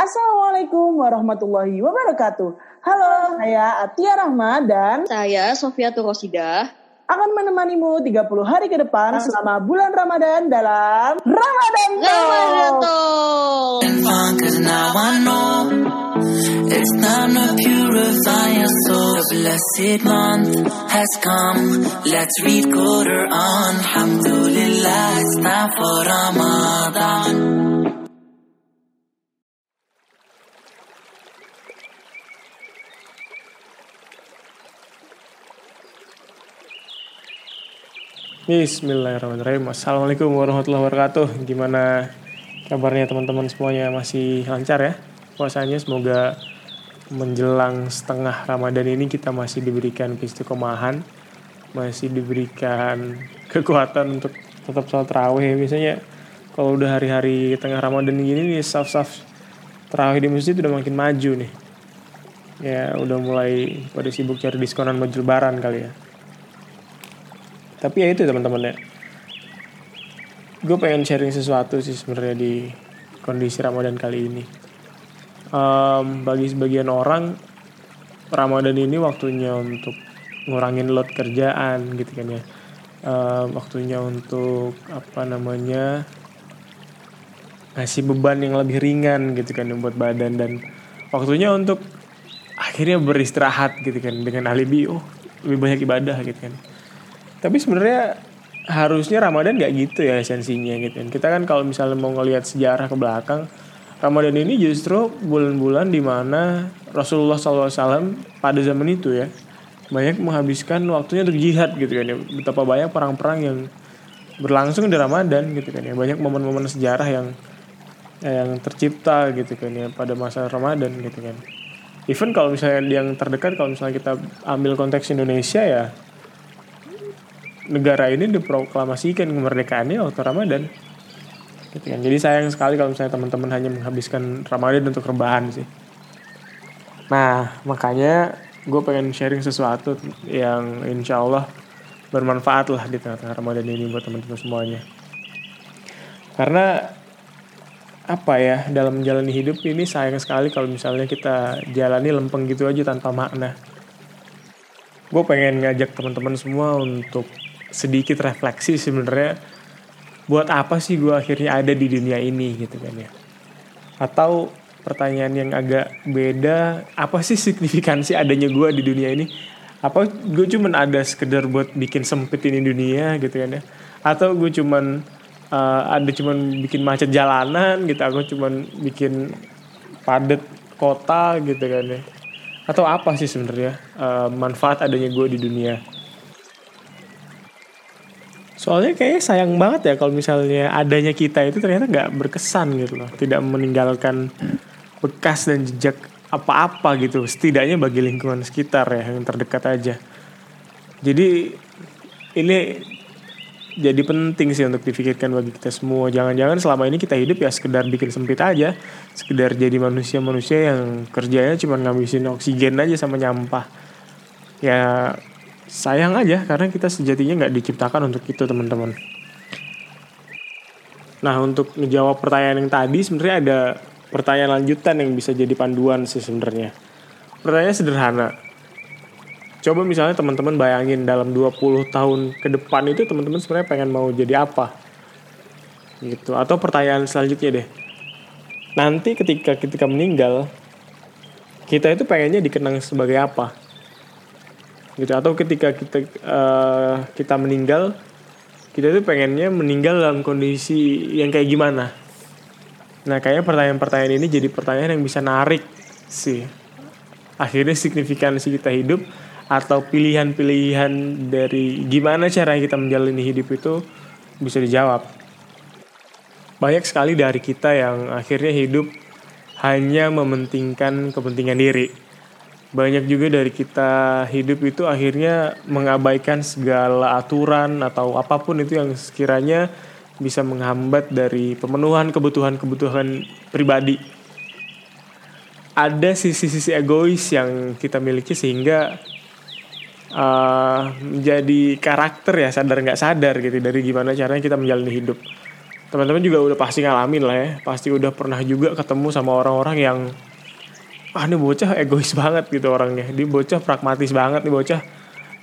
Assalamualaikum warahmatullahi wabarakatuh. Halo, saya Atia Rahma dan Saya Sofia Turosida. akan menemanimu 30 hari ke depan selama bulan Ramadan dalam Ramadan Ramadan Talk. Talk. it's time to purify your soul. The blessed month has come. Let's read Quran. Alhamdulillah, it's time for Ramadan. Bismillahirrahmanirrahim. Assalamualaikum warahmatullahi wabarakatuh. Gimana kabarnya teman-teman semuanya? Masih lancar ya puasanya? Semoga menjelang setengah Ramadan ini Kita masih diberikan istiqomahan Masih diberikan kekuatan untuk tetap sholat terawih. Biasanya kalau udah hari-hari tengah Ramadan gini nih Saf-saf terawih di masjid udah makin maju nih. Ya udah mulai pada sibuk cari diskonan baju lebaran kali ya tapi ya itu teman-teman ya. Gue pengen sharing sesuatu sih sebenarnya di kondisi Ramadan kali ini. Em, bagi sebagian orang Ramadan ini waktunya untuk ngurangin load kerjaan gitu kan ya. Em, waktunya untuk apa namanya ngasih beban yang lebih ringan gitu kan buat badan. Dan waktunya untuk akhirnya beristirahat gitu kan dengan alibi oh lebih banyak ibadah gitu kan tapi sebenarnya harusnya Ramadan nggak gitu ya esensinya gitu kan. Kita kan kalau misalnya mau ngelihat sejarah ke belakang, Ramadan ini justru bulan-bulan di mana Rasulullah SAW pada zaman itu ya banyak menghabiskan waktunya untuk jihad gitu kan ya. Betapa banyak perang-perang yang berlangsung di Ramadan gitu kan ya. Banyak momen-momen sejarah yang yang tercipta gitu kan ya pada masa Ramadan gitu kan. Even kalau misalnya yang terdekat kalau misalnya kita ambil konteks Indonesia ya negara ini diproklamasikan kemerdekaannya waktu Ramadan. Gitu kan. Jadi sayang sekali kalau misalnya teman-teman hanya menghabiskan Ramadan untuk rebahan sih. Nah, makanya gue pengen sharing sesuatu yang insya Allah bermanfaat lah di tengah-tengah Ramadan ini buat teman-teman semuanya. Karena apa ya dalam menjalani hidup ini sayang sekali kalau misalnya kita jalani lempeng gitu aja tanpa makna. Gue pengen ngajak teman-teman semua untuk sedikit refleksi sebenarnya buat apa sih gue akhirnya ada di dunia ini gitu kan ya. Atau pertanyaan yang agak beda apa sih signifikansi adanya gue di dunia ini? Apa gue cuman ada sekedar buat bikin sempit ini dunia gitu kan ya? Atau gue cuman eh, ada cuman bikin macet jalanan gitu. Aku cuman bikin padat kota gitu kan ya. Atau apa sih sebenarnya eh, manfaat adanya gue di dunia Soalnya kayaknya sayang banget ya kalau misalnya adanya kita itu ternyata nggak berkesan gitu loh. Tidak meninggalkan bekas dan jejak apa-apa gitu. Setidaknya bagi lingkungan sekitar ya yang terdekat aja. Jadi ini jadi penting sih untuk dipikirkan bagi kita semua. Jangan-jangan selama ini kita hidup ya sekedar bikin sempit aja. Sekedar jadi manusia-manusia yang kerjanya cuma ngabisin oksigen aja sama nyampah. Ya sayang aja karena kita sejatinya nggak diciptakan untuk itu teman-teman. Nah untuk menjawab pertanyaan yang tadi sebenarnya ada pertanyaan lanjutan yang bisa jadi panduan sih sebenarnya. Pertanyaannya sederhana. Coba misalnya teman-teman bayangin dalam 20 tahun ke depan itu teman-teman sebenarnya pengen mau jadi apa? Gitu. Atau pertanyaan selanjutnya deh. Nanti ketika ketika meninggal kita itu pengennya dikenang sebagai apa? Gitu. Atau ketika kita eh, kita meninggal kita tuh pengennya meninggal dalam kondisi yang kayak gimana. Nah kayaknya pertanyaan-pertanyaan ini jadi pertanyaan yang bisa narik sih. Akhirnya signifikansi kita hidup atau pilihan-pilihan dari gimana cara kita menjalani hidup itu bisa dijawab. Banyak sekali dari kita yang akhirnya hidup hanya mementingkan kepentingan diri banyak juga dari kita hidup itu akhirnya mengabaikan segala aturan atau apa pun itu yang sekiranya bisa menghambat dari pemenuhan kebutuhan-kebutuhan pribadi. Ada sisi-sisi egois yang kita miliki sehingga uh, menjadi karakter ya sadar nggak sadar gitu dari gimana caranya kita menjalani hidup. teman-teman juga udah pasti ngalamin lah ya pasti udah pernah juga ketemu sama orang-orang yang ah ini bocah egois banget gitu orangnya. Dia bocah pragmatis banget nih bocah.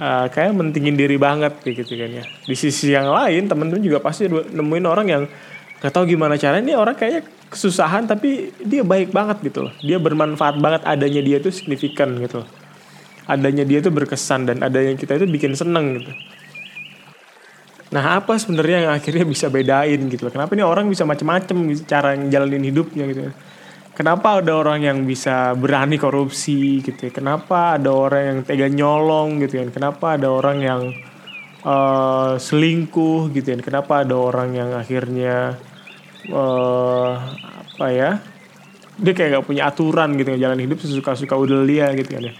Uh, kayak mentingin diri banget gitu kan ya. Di sisi yang lain teman-teman juga pasti nemuin orang yang gak tahu gimana caranya. Ini orang kayaknya kesusahan tapi dia baik banget gitu loh. Dia bermanfaat banget. Adanya dia tuh signifikan gitu loh. Adanya dia tuh berkesan dan adanya kita itu bikin seneng gitu. Nah apa sebenarnya yang akhirnya bisa bedain gitu loh. Kenapa ini orang bisa macem-macem cara ngejalanin hidupnya gitu. Kenapa ada orang yang bisa berani korupsi gitu ya. Kenapa ada orang yang tega nyolong gitu kan. Kenapa ada orang yang uh, selingkuh gitu kan. Kenapa ada orang yang akhirnya uh, apa ya. Dia kayak gak punya aturan gitu jalan hidup sesuka-suka udah dia gitu kan ya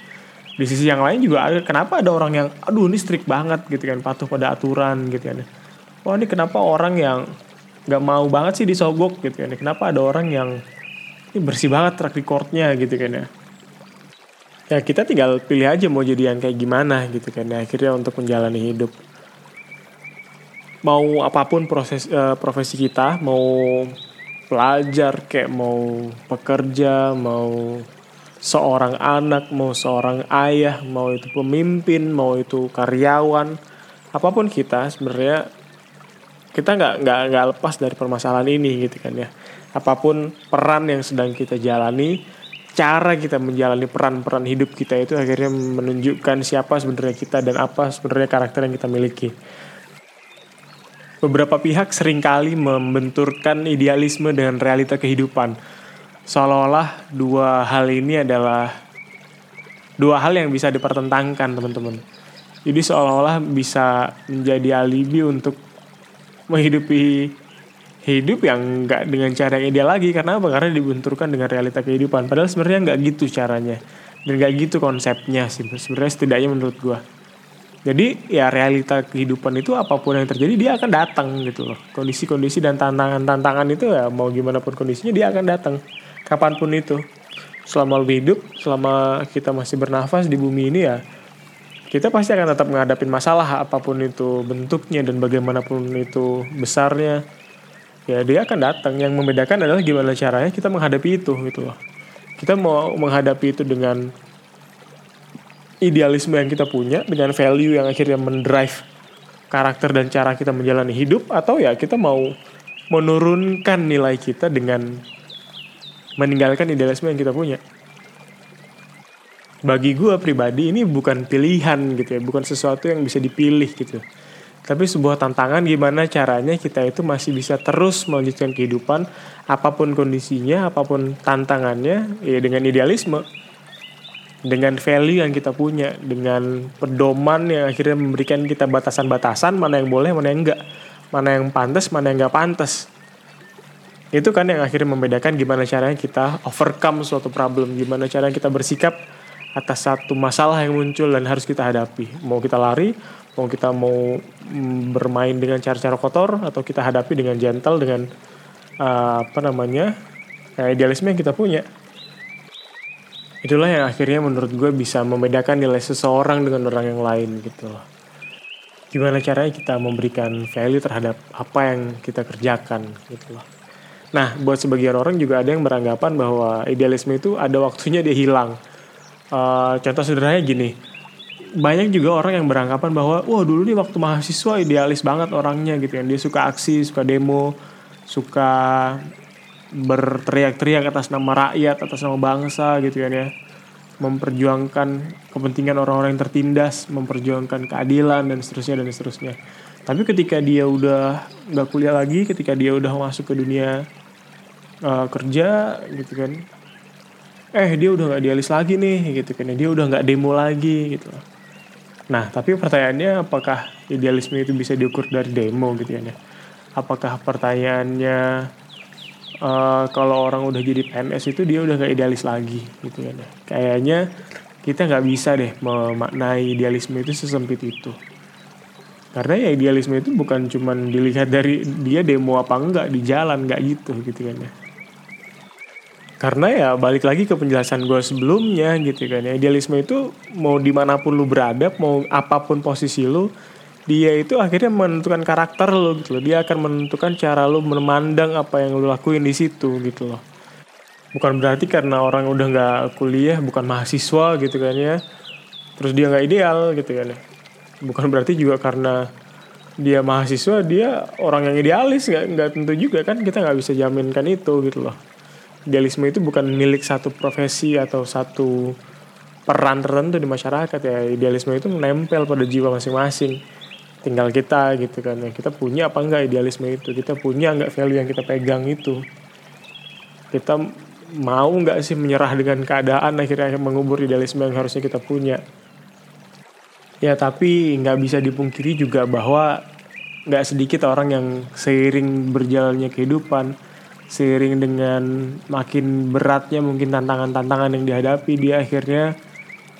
di sisi yang lain juga ada kenapa ada orang yang aduh ini strict banget gitu kan patuh pada aturan gitu kan wah ini kenapa orang yang nggak mau banget sih disogok gitu kan kenapa ada orang yang ini bersih banget track recordnya gitu kan ya ya kita tinggal pilih aja mau jadi yang kayak gimana gitu kan ya akhirnya untuk menjalani hidup mau apa pun proses uh, profesi kita mau pelajar kayak mau pekerja mau seorang anak, mau seorang ayah, mau itu pemimpin, mau itu karyawan, apa pun kita sebenarnya kita nggak nggak nggak lepas dari permasalahan ini gitu kan ya. Apa pun peran yang sedang kita jalani, cara kita menjalani peran-peran hidup kita itu akhirnya menunjukkan siapa sebenarnya kita dan apa sebenarnya karakter yang kita miliki. Beberapa pihak sering kali membenturkan idealisme dengan realita kehidupan seolah-olah dua hal ini adalah dua hal yang bisa dipertentangkan teman-teman. Jadi seolah-olah bisa menjadi alibi untuk menghidupi hidup yang nggak dengan cara yang ideal lagi karena apa? Karena dibenturkan dengan realita kehidupan. Padahal sebenarnya nggak gitu caranya dan nggak gitu konsepnya sih. Sebenarnya setidaknya menurut gua. Jadi ya realita kehidupan itu apa pun yang terjadi dia akan datang gitu loh. Kondisi-kondisi dan tantangan-tantangan itu ya mau gimana pun kondisinya dia akan datang kapan pun itu selama lu hidup selama kita masih bernafas di bumi ini ya kita pasti akan tetap menghadapi masalah apa pun itu bentuknya dan bagaimanapun itu besarnya ya dia akan datang. Yang membedakan adalah gimana caranya kita menghadapi itu gitu loh. Kita mau menghadapi itu dengan idealisme yang kita punya dengan value yang akhirnya mendrive karakter dan cara kita menjalani hidup atau ya kita mau menurunkan nilai kita dengan meninggalkan idealisme yang kita punya. Bagi gue pribadi ini bukan pilihan gitu ya bukan sesuatu yang bisa dipilih gitu tapi sebuah tantangan gimana caranya kita itu masih bisa terus melanjutkan kehidupan apa pun kondisinya apa pun tantangannya ya dengan idealisme. Dengan value yang kita punya dengan pedoman yang akhirnya memberikan kita batasan-batasan mana yang boleh mana yang enggak. Mana yang pantas mana yang enggak pantas. Itu kan yang akhirnya membedakan gimana caranya kita overcome suatu problem gimana caranya kita bersikap atas satu masalah yang muncul dan harus kita hadapi. Mau kita lari mau kita mau mm, bermain dengan cara-cara kotor atau kita hadapi dengan gentle dengan uh, apa namanya ya, idealisme yang kita punya. Itulah yang akhirnya menurut gue bisa membedakan nilai seseorang dengan orang yang lain gitu loh. Gimana caranya kita memberikan value terhadap apa yang kita kerjakan gitu loh. Nah, buat sebagian orang juga ada yang beranggapan bahwa idealisme itu ada waktunya dia hilang. Uh, contoh sederhananya gini, banyak juga orang yang beranggapan bahwa, wah dulu nih waktu mahasiswa idealis banget orangnya gitu kan, dia suka aksi, suka demo, suka berteriak-teriak atas nama rakyat, atas nama bangsa gitu kan ya, memperjuangkan kepentingan orang-orang yang tertindas, memperjuangkan keadilan dan seterusnya dan seterusnya. Tapi ketika dia udah nggak kuliah lagi, ketika dia udah masuk ke dunia uh, kerja gitu kan. Eh dia udah nggak dialis lagi nih gitu kan dia udah nggak demo lagi gitu nah tapi pertanyaannya apakah idealisme itu bisa diukur dari demo gitu ya apakah pertanyaannya uh, kalau orang udah jadi PNS itu dia udah nggak idealis lagi gitu ya kayaknya kita nggak bisa deh memaknai idealisme itu sesempit itu. Karena ya idealisme itu bukan cuman dilihat dari dia demo apa enggak di jalan nggak gitu gitu ya karena ya balik lagi ke penjelasan gue sebelumnya gitu kan ya. Idealisme itu mau di mana pun lu berada mau apa pun posisi lu dia itu akhirnya menentukan karakter lo gitu loh. Dia akan menentukan cara lo memandang apa yang lo lakuin di situ gitu loh. Bukan berarti karena orang udah nggak kuliah bukan mahasiswa gitu kan ya terus dia nggak ideal gitu kan ya. Bukan berarti juga karena dia mahasiswa dia orang yang idealis nggak nggak tentu juga kan kita nggak bisa jaminkan itu gitu loh idealisme itu bukan milik satu profesi atau satu peran tertentu di masyarakat ya. Idealisme itu menempel pada jiwa masing-masing. Tinggal kita gitu kan ya. Kita punya apa enggak idealisme itu? Kita punya enggak value yang kita pegang itu? Kita mau nggak sih menyerah dengan keadaan akhirnya mengubur idealisme yang harusnya kita punya? Ya tapi nggak bisa dipungkiri juga bahwa nggak sedikit orang yang seiring berjalannya kehidupan seiring dengan makin beratnya mungkin tantangan-tantangan yang dihadapi dia akhirnya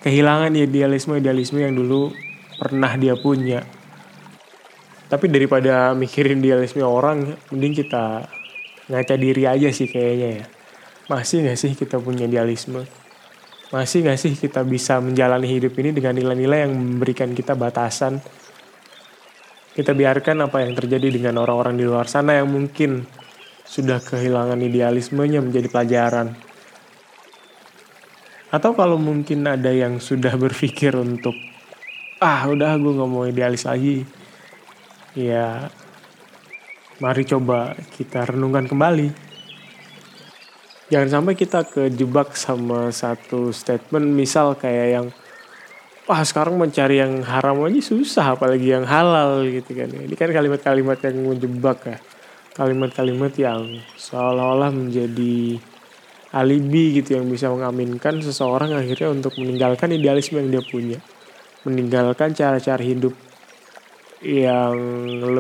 kehilangan idealisme-idealisme yang dulu pernah dia punya tapi daripada mikirin idealisme orang mending kita ngaca diri aja sih kayaknya ya masih gak sih kita punya idealisme? Masih gak sih kita bisa menjalani hidup ini dengan nilai-nilai yang memberikan kita batasan? Kita biarkan apa yang terjadi dengan orang-orang di luar sana yang mungkin sudah kehilangan idealismenya menjadi pelajaran. Atau kalau mungkin ada yang sudah berpikir untuk ah udah gue gak mau idealis lagi. Ya mari coba kita renungkan kembali jangan sampai kita kejebak sama satu statement misal kayak yang wah sekarang mencari yang haram aja susah apalagi yang halal gitu kan ini kan kalimat-kalimat yang menjebak ya kalimat-kalimat yang seolah-olah menjadi alibi gitu yang bisa mengaminkan seseorang akhirnya untuk meninggalkan idealisme yang dia punya. Meninggalkan cara-cara hidup yang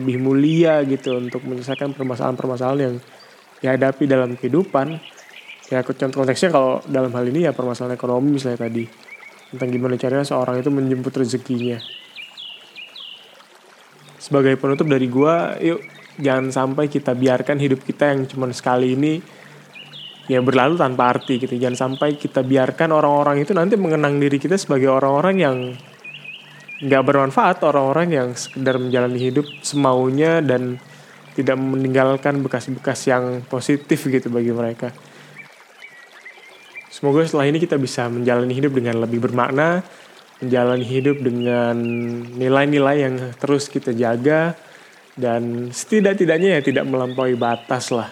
lebih mulia gitu untuk menyelesaikan permasalahan-permasalahan yang dihadapi dalam kehidupan. Ya contoh konteksnya kalau dalam hal ini ya permasalahan ekonomi misalnya tadi. Tentang gimana caranya seorang itu menjemput rezekinya. Sebagai penutup dari gua yuk jangan sampai kita biarkan hidup kita yang cuma sekali ini ya berlalu tanpa arti gitu jangan sampai kita biarkan orang-orang itu nanti mengenang diri kita sebagai orang-orang yang nggak bermanfaat orang-orang yang sekedar menjalani hidup semaunya dan tidak meninggalkan bekas-bekas yang positif gitu bagi mereka. Semoga setelah ini kita bisa menjalani hidup dengan lebih bermakna, menjalani hidup dengan nilai-nilai yang terus kita jaga, dan setidak-tidaknya ya tidak melampaui batas lah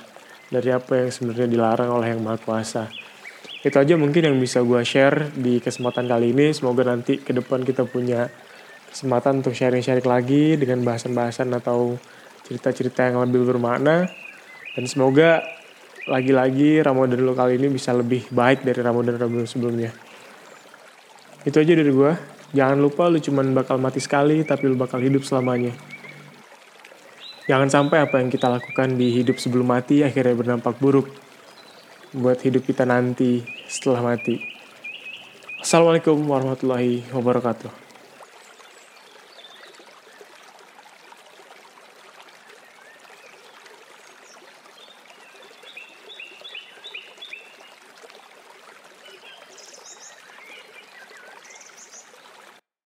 dari apa yang sebenarnya dilarang oleh Yang Maha Kuasa. Itu aja mungkin yang bisa gue share di kesempatan kali ini. Semoga nanti ke depan kita punya kesempatan untuk sharing-sharing lagi dengan bahasan-bahasan atau cerita-cerita yang lebih bermakna. Dan semoga lagi-lagi Ramadan lo kali ini bisa lebih baik dari Ramadan-Ramadan sebelumnya. Itu aja dari gue. Jangan lupa lu cuman bakal mati sekali, tapi lu bakal hidup selamanya. Jangan sampai apa yang kita lakukan di hidup sebelum mati akhirnya berdampak buruk buat hidup kita nanti setelah mati. Assalamualaikum warahmatullahi wabarakatuh.